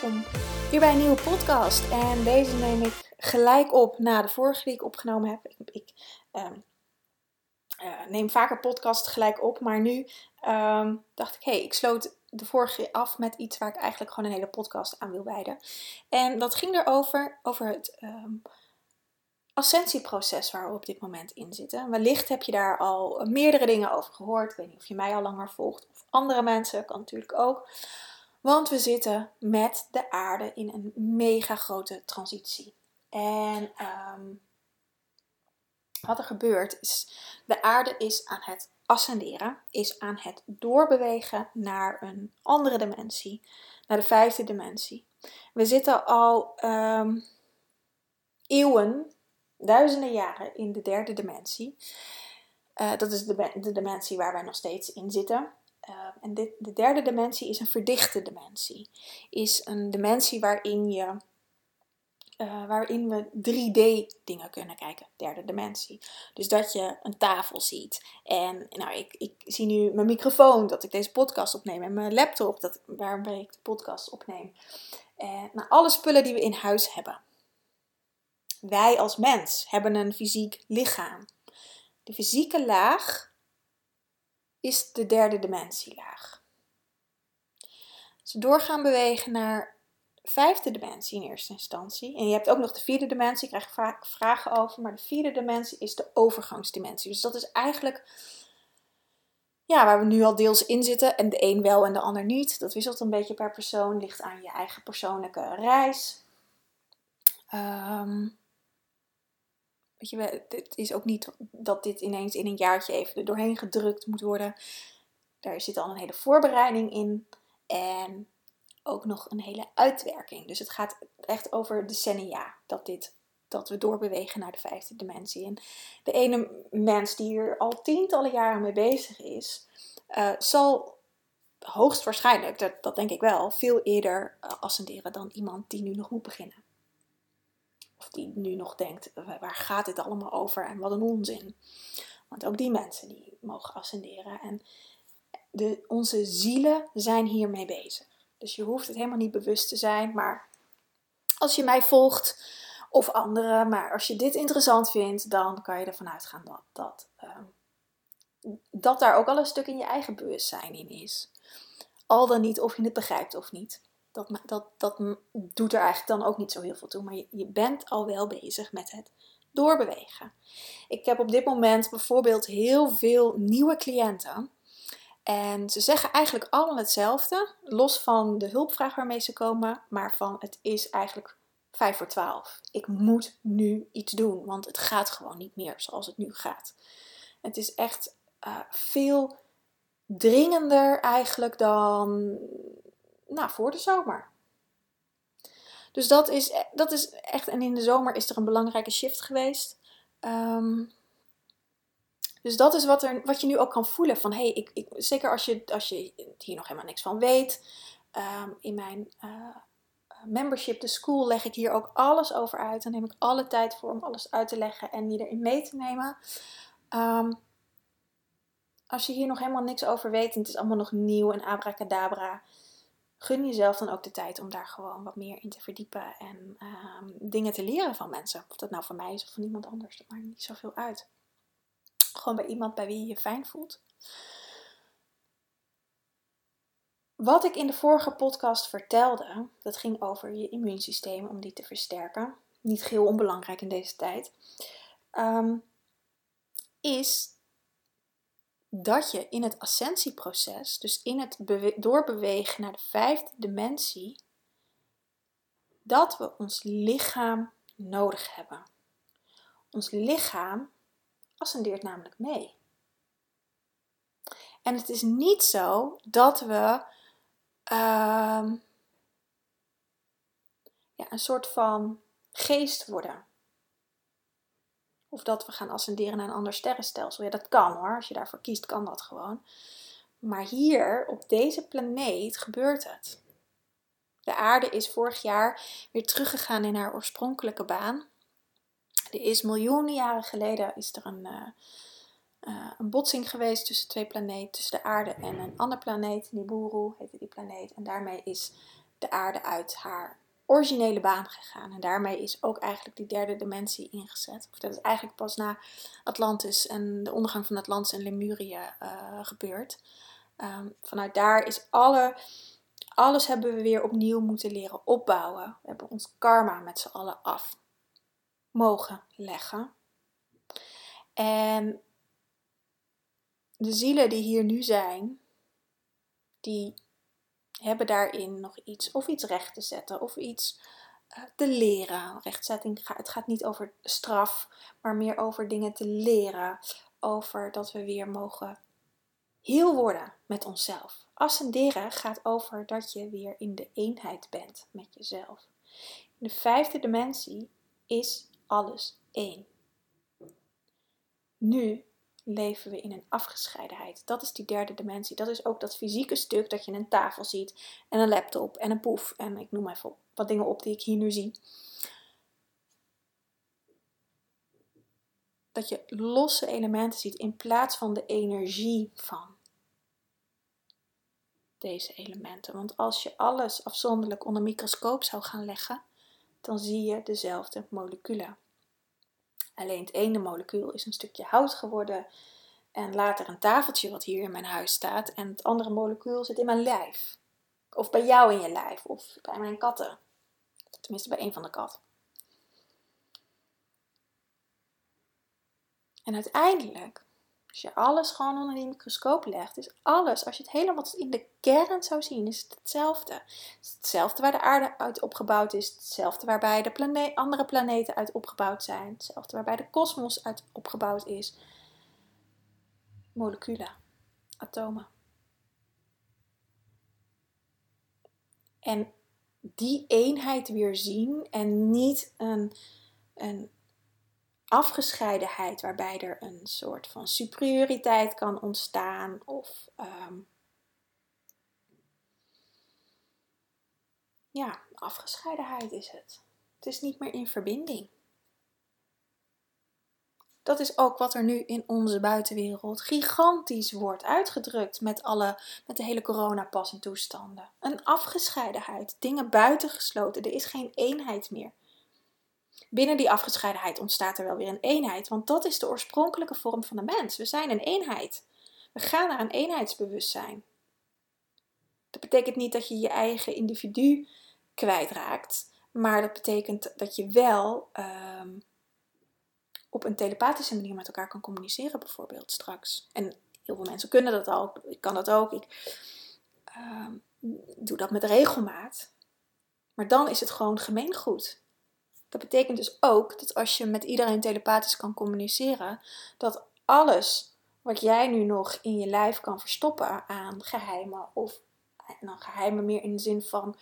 Welkom hier bij een nieuwe podcast. En deze neem ik gelijk op na de vorige die ik opgenomen heb. Ik, ik uh, uh, neem vaker podcast gelijk op, maar nu uh, dacht ik, hé, hey, ik sloot de vorige af met iets waar ik eigenlijk gewoon een hele podcast aan wil wijden. En dat ging erover, over het ehm, ascensieproces waar we op dit moment in zitten. Wellicht heb je daar al meerdere dingen over gehoord. Ik weet niet of je mij al langer volgt of andere mensen, kan natuurlijk ook. Want we zitten met de aarde in een mega grote transitie. En ehm, wat er gebeurt is, de aarde is aan het ascenderen, is aan het doorbewegen naar een andere dimensie, naar de vijfde dimensie. We zitten al um, eeuwen, duizenden jaren in de derde dimensie. Uh, dat is de dimensie waar wij nog steeds in zitten. Uh, en dit, de derde dimensie is een verdichte dimensie. Is een dimensie waarin, je, uh, waarin we 3D dingen kunnen kijken. Derde dimensie. Dus dat je een tafel ziet. En nou, ik, ik zie nu mijn microfoon, dat ik deze podcast opneem. En mijn laptop, dat, waarmee ik de podcast opneem. En nou, alle spullen die we in huis hebben. Wij als mens hebben een fysiek lichaam. De fysieke laag is de derde dimensielaag. Als we doorgaan bewegen naar de vijfde dimensie in eerste instantie, en je hebt ook nog de vierde dimensie, ik krijg vaak vragen over, maar de vierde dimensie is de overgangsdimensie. Dus dat is eigenlijk ja, waar we nu al deels in zitten en de een wel en de ander niet. Dat wisselt een beetje per persoon, ligt aan je eigen persoonlijke reis. Um, Weet het is ook niet dat dit ineens in een jaartje even doorheen gedrukt moet worden. Daar zit al een hele voorbereiding in. En ook nog een hele uitwerking. Dus het gaat echt over decennia dat, dit, dat we doorbewegen naar de vijfde dimensie. En de ene mens die hier al tientallen jaren mee bezig is, uh, zal hoogstwaarschijnlijk, dat, dat denk ik wel, veel eerder uh, ascenderen dan iemand die nu nog moet beginnen. Of die nu nog denkt, waar gaat dit allemaal over en wat een onzin. Want ook die mensen die mogen ascenderen. En de, onze zielen zijn hiermee bezig. Dus je hoeft het helemaal niet bewust te zijn. Maar als je mij volgt of anderen, maar als je dit interessant vindt, dan kan je ervan uitgaan dat, dat, uh, dat daar ook al een stuk in je eigen bewustzijn in is. Al dan niet of je het begrijpt of niet dat, dat, dat doet er eigenlijk dan ook niet zo heel veel toe. Maar je, je bent al wel bezig met het doorbewegen. Ik heb op dit moment bijvoorbeeld heel veel nieuwe cliënten. En ze zeggen eigenlijk allemaal hetzelfde, los van de hulpvraag waarmee ze komen, maar van het is eigenlijk 5 voor 12. Ik moet nu iets doen, want het gaat gewoon niet meer zoals het nu gaat. Het is echt uh, veel dringender eigenlijk dan nou, voor de zomer. Dus dat is, dat is echt, en in de zomer is er een belangrijke shift geweest. Ehm, dus dat is wat, er, wat je nu ook kan voelen. Van, hey, ik, ik, zeker als je, als je hier nog helemaal niks van weet. Um, in mijn uh, membership, de school, leg ik hier ook alles over uit. Dan neem ik alle tijd voor om alles uit te leggen en je erin mee te nemen. Um, als je hier nog helemaal niks over weet en het is allemaal nog nieuw en abracadabra gun jezelf dan ook de tijd om daar gewoon wat meer in te verdiepen en um, dingen te leren van mensen. Of dat nou van mij is of van iemand anders, dat maakt niet zoveel uit. Gewoon bij iemand bij wie je je fijn voelt. Wat ik in de vorige podcast vertelde, dat ging over je immuunsysteem om die te versterken. Niet geheel onbelangrijk in deze tijd. Um, is dat je in het ascensieproces, dus in het doorbewegen naar de vijfde dimensie, dat we ons lichaam nodig hebben. Ons lichaam ascendeert namelijk mee. En het is niet zo dat we ehm, ja, een soort van geest worden. Of dat we gaan ascenderen naar een ander sterrenstelsel. Ja, dat kan hoor. Als je daarvoor kiest, kan dat gewoon. Maar hier, op deze planeet, gebeurt het. De aarde is vorig jaar weer teruggegaan in haar oorspronkelijke baan. Er is miljoenen jaren geleden is er een, uh, uh, een botsing geweest tussen twee planeten, tussen de aarde en een ander planeet. Nibiru heette die planeet. En daarmee is de aarde uit haar originele baan gegaan. En daarmee is ook eigenlijk die derde dimensie ingezet. Of dat is eigenlijk pas na Atlantis en de ondergang van Atlantis en Lemuria uh, gebeurd. Um, vanuit daar is alle, alles hebben we weer opnieuw moeten leren opbouwen. We hebben ons karma met z'n allen af mogen leggen. En de zielen die hier nu zijn, die hebben daarin nog iets, of iets recht te zetten, of iets uh, te leren. Rechtzetting, het gaat niet over straf, maar meer over dingen te leren. Over dat we weer mogen heel worden met onszelf. Ascenderen gaat over dat je weer in de eenheid bent met jezelf. In de vijfde dimensie is alles één. Nu leven we in een afgescheidenheid. Dat is die derde dimensie. Dat is ook dat fysieke stuk dat je een tafel ziet en een laptop en een poef en ik noem even wat dingen op die ik hier nu zie. Dat je losse elementen ziet in plaats van de energie van deze elementen. Want als je alles afzonderlijk onder microscoop zou gaan leggen, dan zie je dezelfde moleculen. Alleen het ene molecuul is een stukje hout geworden en later een tafeltje wat hier in mijn huis staat. En het andere molecuul zit in mijn lijf. Of bij jou in je lijf. Of bij mijn katten. Tenminste bij een van de katten. En uiteindelijk als je alles gewoon onder die microscoop legt, is alles, als je het helemaal in de kern zou zien, is het hetzelfde. Het is hetzelfde waar de aarde uit opgebouwd is, hetzelfde waarbij de andere planeten uit opgebouwd zijn, hetzelfde waarbij de kosmos uit opgebouwd is. Moleculen, atomen. En die eenheid weer zien en niet een, een afgescheidenheid waarbij er een soort van superioriteit kan ontstaan of um, ja, afgescheidenheid is het. Het is niet meer in verbinding. Dat is ook wat er nu in onze buitenwereld gigantisch wordt uitgedrukt met, alle, met de hele coronapas en toestanden. Een afgescheidenheid, dingen buitengesloten, er is geen eenheid meer. Binnen die afgescheidenheid ontstaat er wel weer een eenheid, want dat is de oorspronkelijke vorm van de mens. We zijn een eenheid. We gaan naar een eenheidsbewustzijn. Dat betekent niet dat je je eigen individu kwijtraakt, maar dat betekent dat je wel um, op een telepathische manier met elkaar kan communiceren, bijvoorbeeld straks. En heel veel mensen kunnen dat al. Ik kan dat ook. Ik um, doe dat met regelmaat. Maar dan is het gewoon gemeengoed. Dat betekent dus ook dat als je met iedereen telepathisch kan communiceren, dat alles wat jij nu nog in je lijf kan verstoppen aan geheimen, of dan geheimen meer in de zin van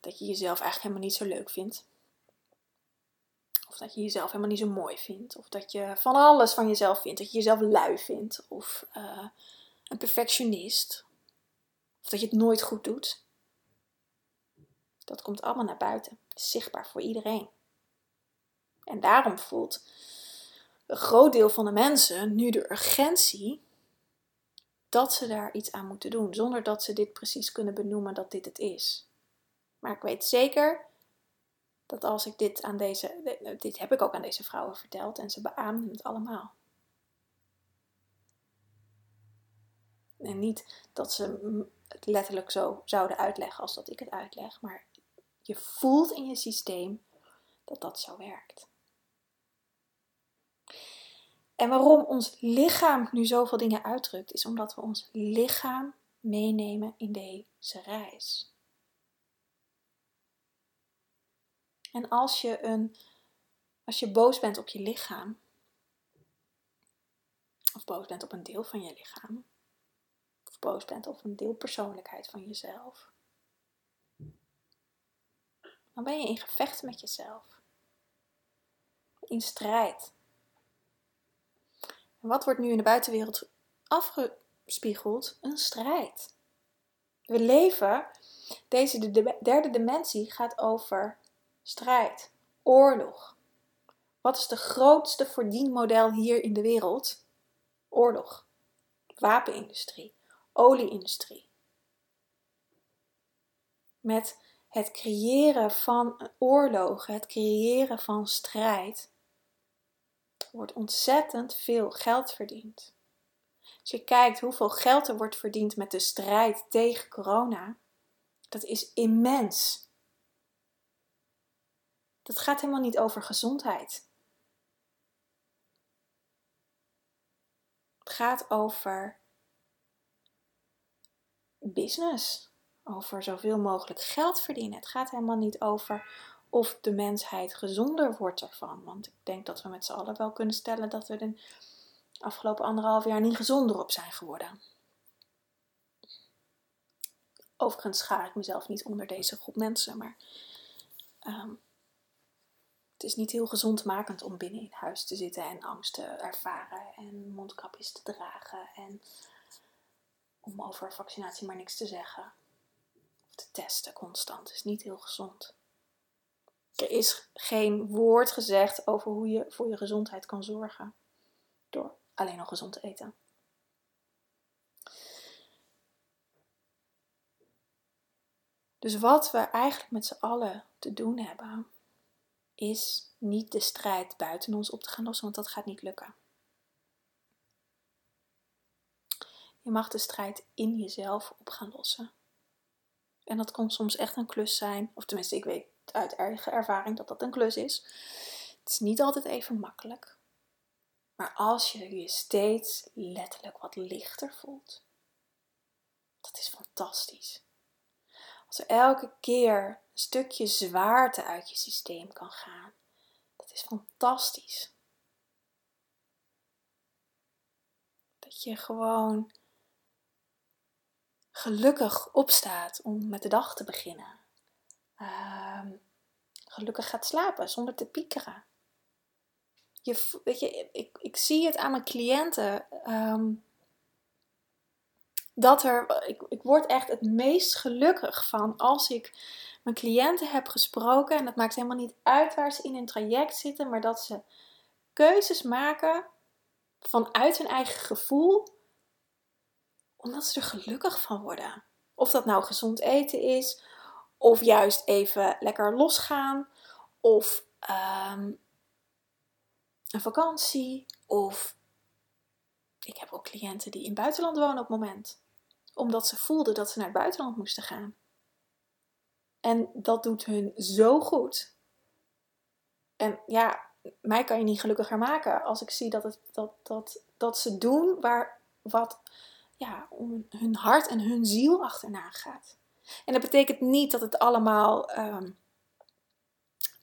dat je jezelf eigenlijk helemaal niet zo leuk vindt. Of dat je jezelf helemaal niet zo mooi vindt. Of dat je van alles van jezelf vindt. Dat je jezelf lui vindt. Of uh, een perfectionist. Of dat je het nooit goed doet. Dat komt allemaal naar buiten. Zichtbaar voor iedereen. En daarom voelt een groot deel van de mensen nu de urgentie dat ze daar iets aan moeten doen, zonder dat ze dit precies kunnen benoemen dat dit het is. Maar ik weet zeker dat als ik dit aan deze, dit heb ik ook aan deze vrouwen verteld en ze beaamden het allemaal. En niet dat ze het letterlijk zo zouden uitleggen als dat ik het uitleg, maar je voelt in je systeem dat dat zo werkt. En waarom ons lichaam nu zoveel dingen uitdrukt, is omdat we ons lichaam meenemen in deze reis. En als je, een, als je boos bent op je lichaam, of boos bent op een deel van je lichaam, of boos bent of een deel persoonlijkheid van jezelf. Dan ben je in gevecht met jezelf. In strijd. En wat wordt nu in de buitenwereld afgespiegeld? Een strijd. We leven, deze de derde dimensie gaat over strijd, oorlog. Wat is de grootste verdienmodel hier in de wereld? Oorlog, wapenindustrie, olieindustrie. Met het creëren van oorlogen, het creëren van strijd, wordt ontzettend veel geld verdiend. Als je kijkt hoeveel geld er wordt verdiend met de strijd tegen corona, dat is immens. Dat gaat helemaal niet over gezondheid. Het gaat over business, over zoveel mogelijk geld verdienen. Het gaat helemaal niet over of de mensheid gezonder wordt ervan. Want ik denk dat we met z'n allen wel kunnen stellen dat we de afgelopen anderhalf jaar niet gezonder op zijn geworden. Overigens schaar ik mezelf niet onder deze groep mensen, maar ehm, het is niet heel gezondmakend om binnen in huis te zitten en angst te ervaren en mondkapjes te dragen en om over vaccinatie maar niks te zeggen. Te testen constant is niet heel gezond. Er is geen woord gezegd over hoe je voor je gezondheid kan zorgen door alleen nog gezond te eten. Dus wat we eigenlijk met z'n allen te doen hebben, is niet de strijd buiten ons op te gaan lossen, want dat gaat niet lukken. Je mag de strijd in jezelf op gaan lossen. En dat kan soms echt een klus zijn, of tenminste, ik weet uit eigen ervaring dat dat een klus is. Het is niet altijd even makkelijk. Maar als je je steeds letterlijk wat lichter voelt, dat is fantastisch. Als er elke keer een stukje zwaarte uit je systeem kan gaan, dat is fantastisch. Dat je gewoon gelukkig opstaat om met de dag te beginnen. Uh, gelukkig gaat slapen zonder te piekeren. Je, weet je, ik, ik zie het aan mijn cliënten. Ehm, dat er, ik, ik word echt het meest gelukkig van als ik mijn cliënten heb gesproken. En dat maakt helemaal niet uit waar ze in een traject zitten, maar dat ze keuzes maken vanuit hun eigen gevoel, omdat ze er gelukkig van worden. Of dat nou gezond eten is, of juist even lekker losgaan, of ehm, een vakantie, of ik heb ook cliënten die in het buitenland wonen op het moment omdat ze voelden dat ze naar het buitenland moesten gaan. En dat doet hun zo goed. En ja, mij kan je niet gelukkiger maken als ik zie dat, het, dat, dat, dat ze doen waar wat ja, om hun hart en hun ziel achterna gaat. En dat betekent niet dat het allemaal um,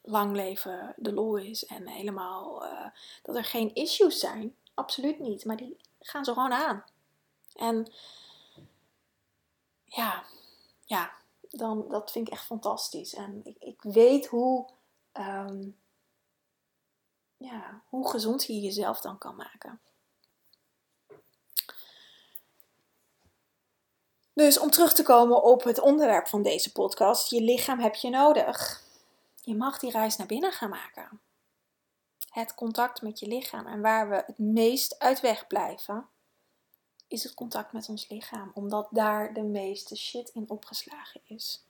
lang leven de lol is en helemaal uh, dat er geen issues zijn. Absoluut niet. Maar die gaan ze gewoon aan. En ja, ja dan, dat vind ik echt fantastisch. En ik, ik weet hoe, ehm, ja, hoe gezond je jezelf dan kan maken. Dus om terug te komen op het onderwerp van deze podcast, je lichaam heb je nodig. Je mag die reis naar binnen gaan maken. Het contact met je lichaam en waar we het meest uit weg blijven, is het contact met ons lichaam, omdat daar de meeste shit in opgeslagen is.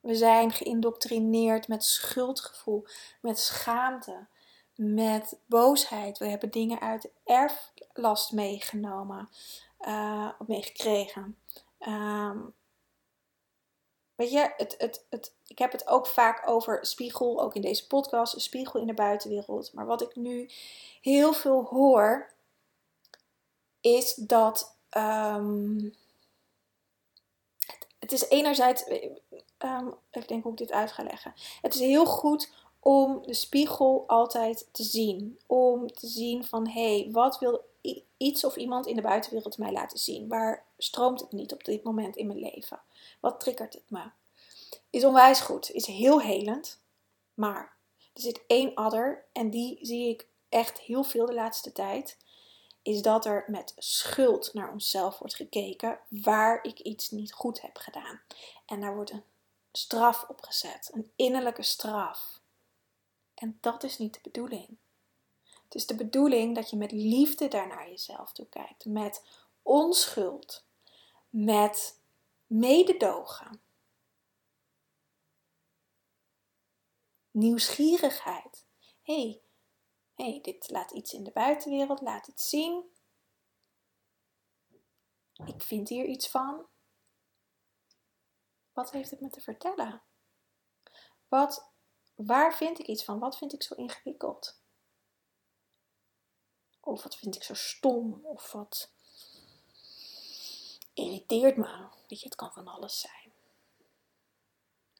We zijn geïndoctrineerd met schuldgevoel, met schaamte, met boosheid. We hebben dingen uit erflast meegenomen, uh, meegekregen. Um, weet je, het, het, het, ik heb het ook vaak over spiegel, ook in deze podcast, spiegel in de buitenwereld. Maar wat ik nu heel veel hoor, is dat. Um, het, het, is enerzijds. Um, ik denk hoe ik dit uit ga leggen. Het is heel goed om de spiegel altijd te zien. Om te zien van hé, hey, wat wil iets of iemand in de buitenwereld mij laten zien? Waar stroomt het niet op dit moment in mijn leven? Wat triggert het me? Is onwijs goed, is heel helend, maar er zit één adder en die zie ik echt heel veel de laatste tijd. Is dat er met schuld naar onszelf wordt gekeken waar ik iets niet goed heb gedaan. En daar wordt een straf op gezet, een innerlijke straf. En dat is niet de bedoeling. Het is de bedoeling dat je met liefde daar naar jezelf toe kijkt. Met onschuld. Met mededogen. Nieuwsgierigheid. hey, hey, dit laat iets in de buitenwereld, laat het zien. Ik vind hier iets van. Wat heeft het me te vertellen? Wat, waar vind ik iets van? Wat vind ik zo ingewikkeld? Of wat vind ik zo stom? Of wat irriteert me? Weet je, het kan van alles zijn.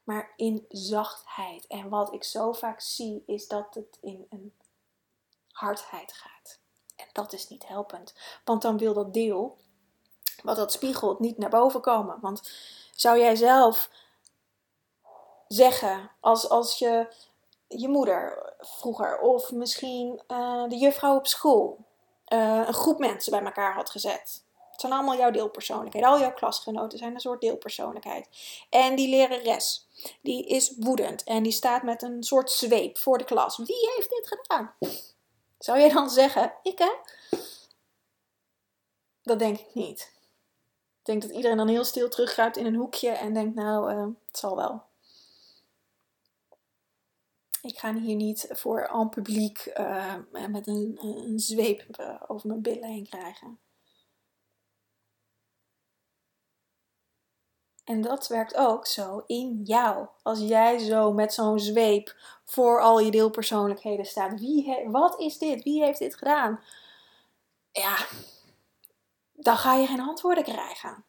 Maar in zachtheid. En wat ik zo vaak zie, is dat het in een hardheid gaat. En dat is niet helpend. Want dan wil dat deel, wat dat spiegelt, niet naar boven komen. Want zou jij zelf zeggen, als, als je je moeder vroeger, of misschien uh, de juffrouw op school, uh, een groep mensen bij elkaar had gezet. Het zijn allemaal jouw deelpersoonlijkheid. Al jouw klasgenoten zijn een soort deelpersoonlijkheid. En die lerares, die is woedend en die staat met een soort zweep voor de klas. Wie heeft dit gedaan? Zou jij dan zeggen, ik hè? Dat denk ik niet. Ik denk dat iedereen dan heel stil teruggrijpt in een hoekje en denkt, nou, uh, het zal wel. Ik ga hier niet voor en publiek uh, met een, een zweep uh, over mijn billen heen krijgen. En dat werkt ook zo in jou. Als jij zo met zo'n zweep voor al je deelpersoonlijkheden staat. Wie wat is dit? Wie heeft dit gedaan? Ja, dan ga je geen antwoorden krijgen.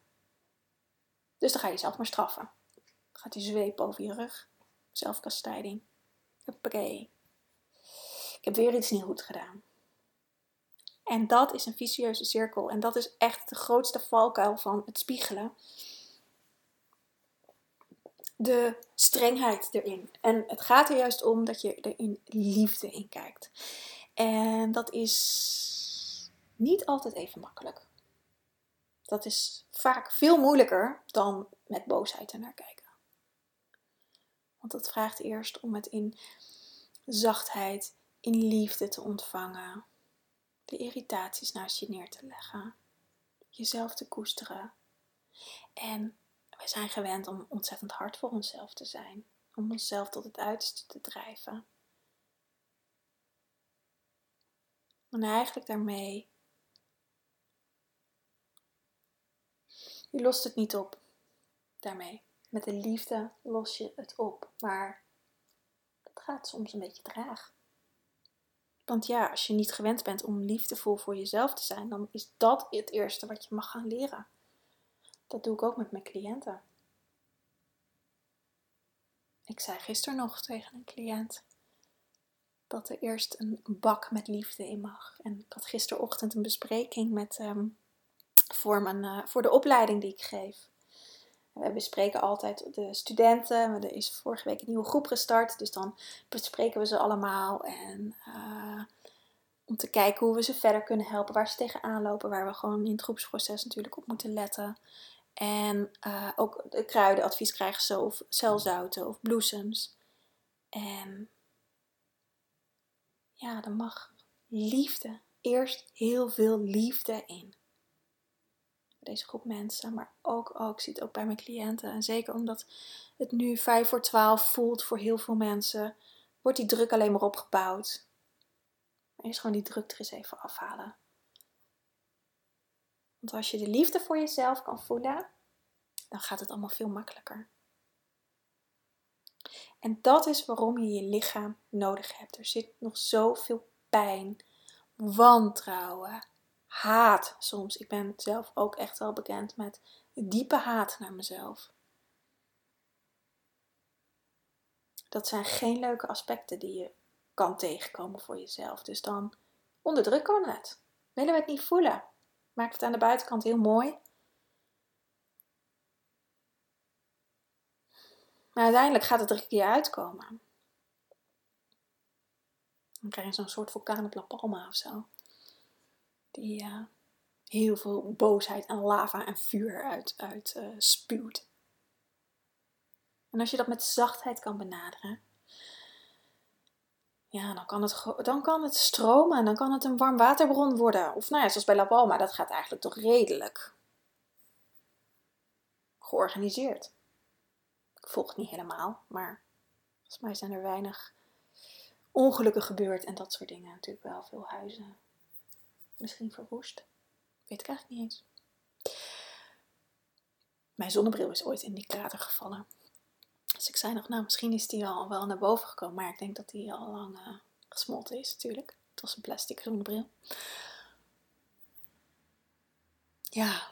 Dus dan ga je jezelf maar straffen. Dan gaat die zweep over je rug. Zelfkastijding. Hoppakee. Ik heb weer iets niet goed gedaan. En dat is een vicieuze cirkel. En dat is echt de grootste valkuil van het spiegelen. De strengheid erin. En het gaat er juist om dat je er in liefde in kijkt. En dat is niet altijd even makkelijk. Dat is vaak veel moeilijker dan met boosheid ernaar kijken. Want dat vraagt eerst om het in zachtheid, in liefde te ontvangen. De irritaties naast je neer te leggen. Jezelf te koesteren. En we zijn gewend om ontzettend hard voor onszelf te zijn. Om onszelf tot het uiterste te drijven. En eigenlijk daarmee. Je lost het niet op. Daarmee. Met de liefde los je het op. Maar het gaat soms een beetje traag. Want ja, als je niet gewend bent om liefdevol voor jezelf te zijn, dan is dat het eerste wat je mag gaan leren. Dat doe ik ook met mijn cliënten. Ik zei gisteren nog tegen een cliënt dat er eerst een bak met liefde in mag. En ik had gisterochtend een bespreking met, um, voor, mijn, uh, voor de opleiding die ik geef. We bespreken altijd de studenten. Er is vorige week een nieuwe groep gestart. Dus dan bespreken we ze allemaal. En uh, om te kijken hoe we ze verder kunnen helpen. Waar ze tegenaan lopen. Waar we gewoon in het groepsproces natuurlijk op moeten letten. En uh, ook de kruidenadvies krijgen ze. Of celzouten of bloesems. En ja, er mag liefde. Eerst heel veel liefde in deze groep mensen, maar ook, ook, ik zie het ook bij mijn cliënten. En zeker omdat het nu 5 voor 12 voelt voor heel veel mensen, wordt die druk alleen maar opgebouwd. Eerst gewoon die druk er eens even afhalen. Want als je de liefde voor jezelf kan voelen, dan gaat het allemaal veel makkelijker. En dat is waarom je je lichaam nodig hebt. Er zit nog zoveel pijn, wantrouwen, haat soms. Ik ben zelf ook echt wel bekend met diepe haat naar mezelf. Dat zijn geen leuke aspecten die je kan tegenkomen voor jezelf. Dus dan onderdrukken we het. Willen we het niet voelen? Maakt het aan de buitenkant heel mooi. Maar uiteindelijk gaat het er een keer uitkomen. Dan krijg je zo'n soort vulkaan op La Palma of zo. Die uh, heel veel boosheid en lava en vuur uit, uit uh, spuwt. En als je dat met zachtheid kan benaderen, ja, dan kan, het, dan kan het stromen. Dan kan het een warm waterbron worden. Of nou ja, zoals bij La Palma, dat gaat eigenlijk toch redelijk georganiseerd. Ik volg het niet helemaal, maar volgens mij zijn er weinig ongelukken gebeurd en dat soort dingen. Natuurlijk wel veel huizen misschien verwoest. Weet ik eigenlijk niet eens. Mijn zonnebril is ooit in die krater gevallen. Dus ik zei nog, nou, misschien is die al wel naar boven gekomen. Maar ik denk dat die al lang uh, gesmolten is, natuurlijk. Het was een plastic zonnebril. Ja,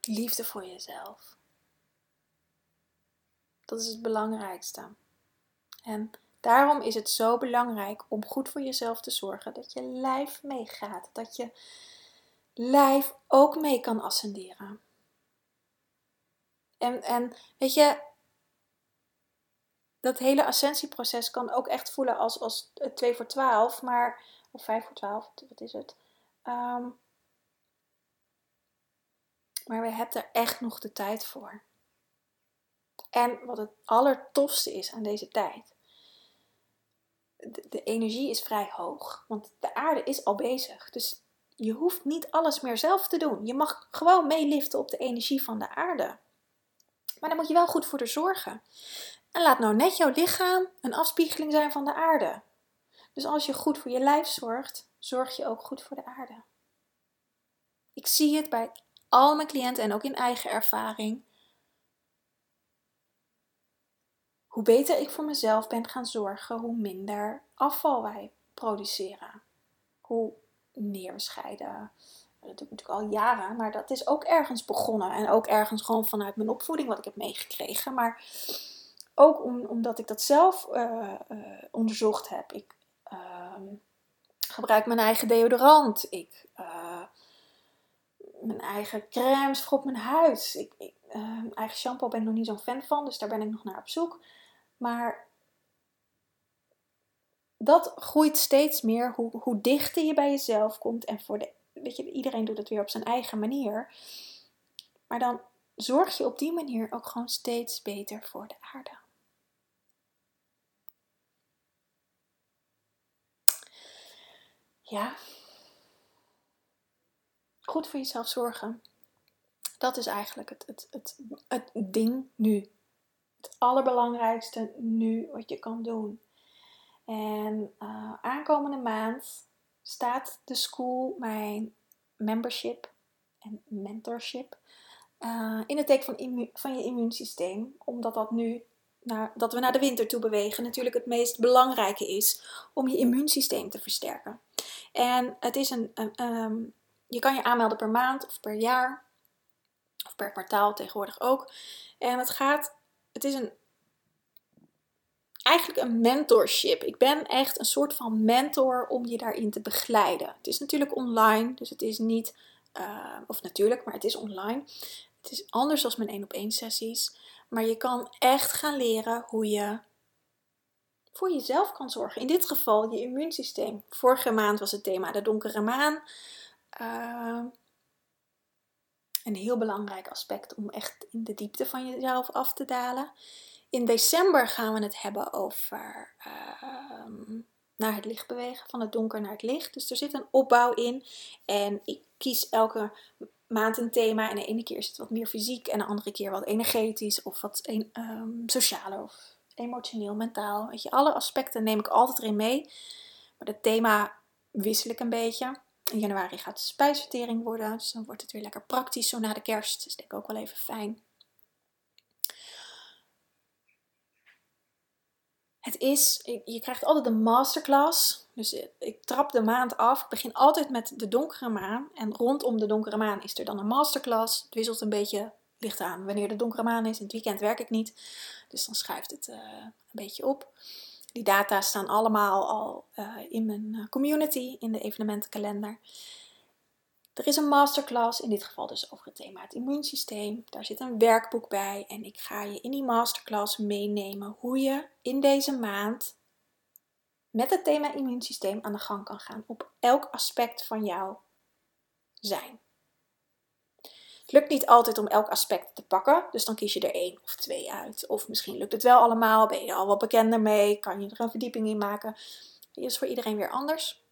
liefde voor jezelf. Dat is het belangrijkste. En daarom is het zo belangrijk om goed voor jezelf te zorgen. Dat je lijf meegaat. Dat je lijf ook mee kan ascenderen. En, en weet je, dat hele ascensieproces kan ook echt voelen als, als 2 voor 12, maar, of 5 voor 12, wat is het? Um, maar we hebben er echt nog de tijd voor. En wat het allertofste is aan deze tijd, de, energie is vrij hoog, want de aarde is al bezig. Dus je hoeft niet alles meer zelf te doen. Je mag gewoon meeliften op de energie van de aarde. Maar dan moet je wel goed voor de zorgen. En laat nou net jouw lichaam een afspiegeling zijn van de aarde. Dus als je goed voor je lijf zorgt, zorg je ook goed voor de aarde. Ik zie het bij al mijn cliënten en ook in eigen ervaring. Hoe beter ik voor mezelf ben gaan zorgen, hoe minder afval wij produceren. Hoe meer we scheiden. Dat doe ik natuurlijk al jaren, maar dat is ook ergens begonnen. En ook ergens gewoon vanuit mijn opvoeding wat ik heb meegekregen. Maar ook om, omdat ik dat zelf uh, uh, onderzocht heb. Ik uh, gebruik mijn eigen deodorant. Ik, uh, mijn eigen crèmes voor op mijn huid. Ik, ik eigen shampoo ben ik nog niet zo'n fan van, dus daar ben ik nog naar op zoek. Maar dat groeit steeds meer hoe, hoe dichter je bij jezelf komt. En voor de, weet je, iedereen doet het weer op zijn eigen manier. Maar dan zorg je op die manier ook gewoon steeds beter voor de aarde. Ja. Goed voor jezelf zorgen. Dat is eigenlijk het, het, het, het ding nu. Het allerbelangrijkste nu wat je kan doen. En uh, aankomende maand staat de school mijn membership en mentorship uh, in het teken van, van je immuunsysteem. Omdat dat nu naar, dat we naar de winter toe bewegen, natuurlijk het meest belangrijke is om je immuunsysteem te versterken. En het is een, um, je kan je aanmelden per maand of per jaar, of per kwartaal tegenwoordig ook. En het gaat, het is een, eigenlijk een mentorship. Ik ben echt een soort van mentor om je daarin te begeleiden. Het is natuurlijk online, dus het is niet, uh, of natuurlijk, maar het is online. Het is anders dan mijn één op één sessies. Maar je kan echt gaan leren hoe je voor jezelf kan zorgen. In dit geval je immuunsysteem. Vorige maand was het thema de donkere maan. Uh, een heel belangrijk aspect om echt in de diepte van jezelf af te dalen. In december gaan we het hebben over uh, naar het licht bewegen, van het donker naar het licht. Dus er zit een opbouw in. En ik kies elke maand een thema. En de ene keer is het wat meer fysiek en de andere keer wat energetisch of wat een, um, sociaal of emotioneel, mentaal. Weet je, alle aspecten neem ik altijd erin mee. Maar het thema wissel ik een beetje. In januari gaat spijsvertering worden. Dus dan wordt het weer lekker praktisch zo na de kerst. Dus denk ik ook wel even fijn. Het is, je krijgt altijd een masterclass. Dus ik trap de maand af. Ik begin altijd met de donkere maan. En rondom de donkere maan is er dan een masterclass. Het wisselt een beetje, ligt aan wanneer de donkere maan is. In het weekend werk ik niet. Dus dan schuift het uh, een beetje op. Die data staan allemaal al uh, in mijn eh, community, in de evenementenkalender. Er is een masterclass, in dit geval dus over het thema het immuunsysteem. Daar zit een werkboek bij en ik ga je in die masterclass meenemen hoe je in deze maand met het thema immuunsysteem aan de gang kan gaan op elk aspect van jouw zijn. Het lukt niet altijd om elk aspect te pakken, dus dan kies je er één of twee uit. Of misschien lukt het wel allemaal, ben je er al wat bekender mee, kan je er een verdieping in maken. Die is voor iedereen weer anders.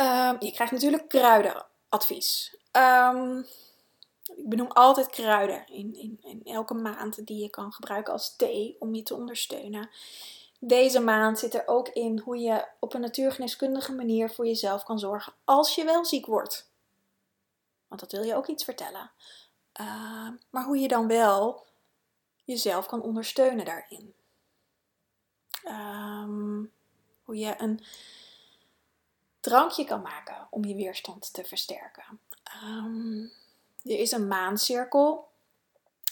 Um, je krijgt natuurlijk kruidenadvies. Um, ik benoem altijd kruiden in, in, in elke maand die je kan gebruiken als thee om je te ondersteunen. Deze maand zit er ook in hoe je op een natuurgeneeskundige manier voor jezelf kan zorgen als je wel ziek wordt. Want dat wil je ook iets vertellen. Uh, maar hoe je dan wel jezelf kan ondersteunen daarin. Um, hoe je een drankje kan maken om je weerstand te versterken. Um, er is een maancirkel.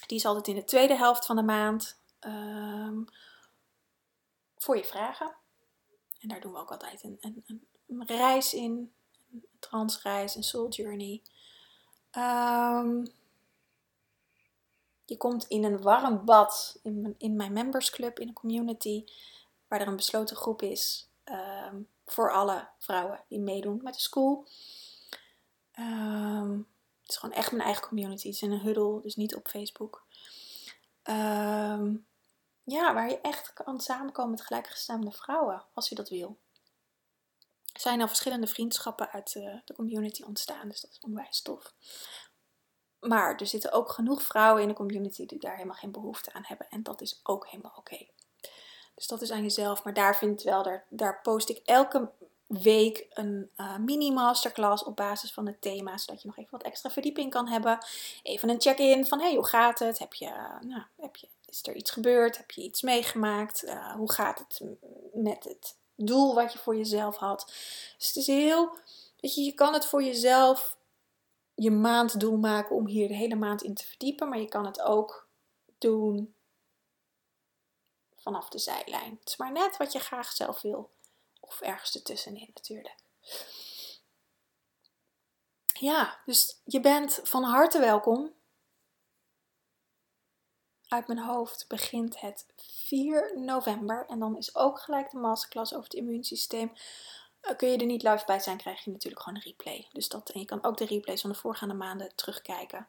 Die is altijd in de tweede helft van de maand. Voor je vragen. En daar doen we ook altijd een, een, een reis in. Een transreis, een soul journey. Um, je komt in een warm bad in in mijn members club, in een community, waar er een besloten groep is um, voor alle vrouwen die meedoen met de school. Um, het is gewoon echt mijn eigen community. Het is in een huddle, dus niet op Facebook. Ja, waar je echt kan samenkomen met gelijkgestemde vrouwen, als je dat wil. Zijn al verschillende vriendschappen uit uh, de community ontstaan, dus dat is onwijs tof. Maar er zitten ook genoeg vrouwen in de community die daar helemaal geen behoefte aan hebben. En dat is ook helemaal oké. Dus dat is aan jezelf. Maar daar vind wel, daar, daar post ik elke week een uh, mini masterclass op basis van het thema, zodat je nog even wat extra verdieping kan hebben. Even een check-in van hey, hoe gaat het? Heb je, nou, heb je, is er iets gebeurd? Heb je iets meegemaakt? Uh, hoe gaat het met het doel wat je voor jezelf had? Dus het is heel, weet je, je kan het voor jezelf je maanddoel maken om hier de hele maand in te verdiepen, maar je kan het ook doen vanaf de zijlijn. Het is maar net wat je graag zelf wil. Of ergens ertussenin natuurlijk. Ja, dus je bent van harte welkom. Uit mijn hoofd begint het 4 november. En dan is ook gelijk de masterclass over het immuunsysteem. Eh, kun je er niet live bij zijn, krijg je natuurlijk gewoon een replay. Dus dat, en je kan ook de replays van de voorgaande maanden terugkijken.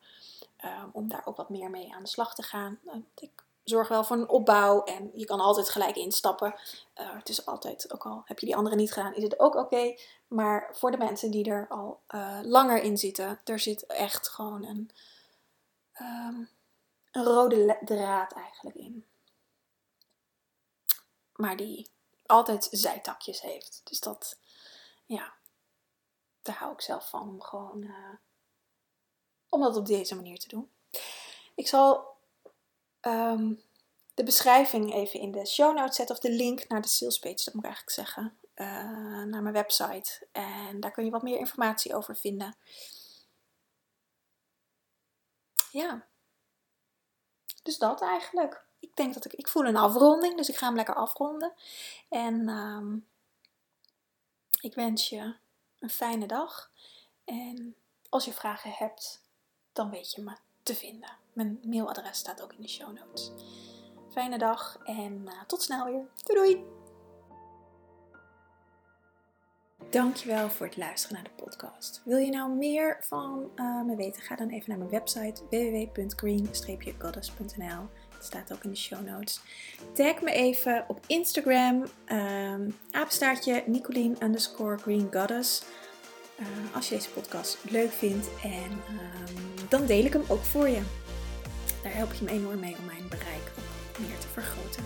Um, om daar ook wat meer mee aan de slag te gaan. Uh, ik zorg wel voor een opbouw en je kan altijd gelijk instappen. Uh, het is altijd, ook al heb je die andere niet gedaan, is het ook oké. Maar voor de mensen die er al langer in zitten, er zit echt gewoon een, um, een rode draad eigenlijk in. Maar die altijd zijtakjes heeft. Dus dat, ja, daar hou ik zelf van om gewoon, uh, om dat op deze manier te doen. Ik zal Ehm, de beschrijving even in de show notes zetten. Of de link naar de sales page, dat moet ik eigenlijk zeggen. Uh, naar mijn website. En daar kun je wat meer informatie over vinden. Ja. Dus dat eigenlijk. Ik denk dat ik, ik voel een afronding, dus ik ga hem lekker afronden. En um, ik wens je een fijne dag. En als je vragen hebt, dan weet je me te vinden. Mijn mailadres staat ook in de show notes. Fijne dag en uh, tot snel weer. Doei doei! Dankjewel voor het luisteren naar de podcast. Wil je nou meer van uh, me weten? Ga dan even naar mijn website www.green-goddess.nl Het staat ook in de show notes. Tag me even op Instagram, um, apenstaartje Nicolien underscore Green Goddess. Uh, als je deze podcast leuk vindt en um, dan deel ik hem ook voor je. Daar help je me enorm mee om mijn bereik meer te vergroten.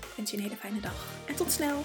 Ik wens je een hele fijne dag en tot snel!